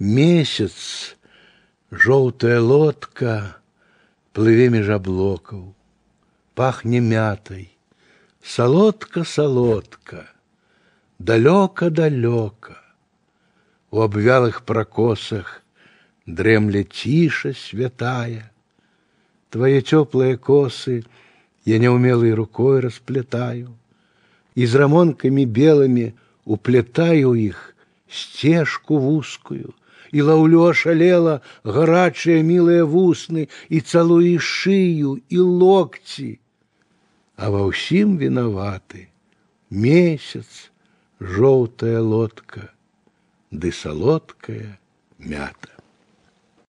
Месяц, жоўтая лодка, плыве меж аблокаў, пахне мятай, солодка-солодка, далёка-далёка. У обвялых прокосах дремле тиша святая. Твои теплые косы я неумелой рукой расплетаю, И с рамонками белыми уплетаю их стежку в узкую, И лаўлю ошалела гарачыя милые вусны, И целую шию, и локти. А во всем виноваты месяц, желтая лодка, ды солодкая мята.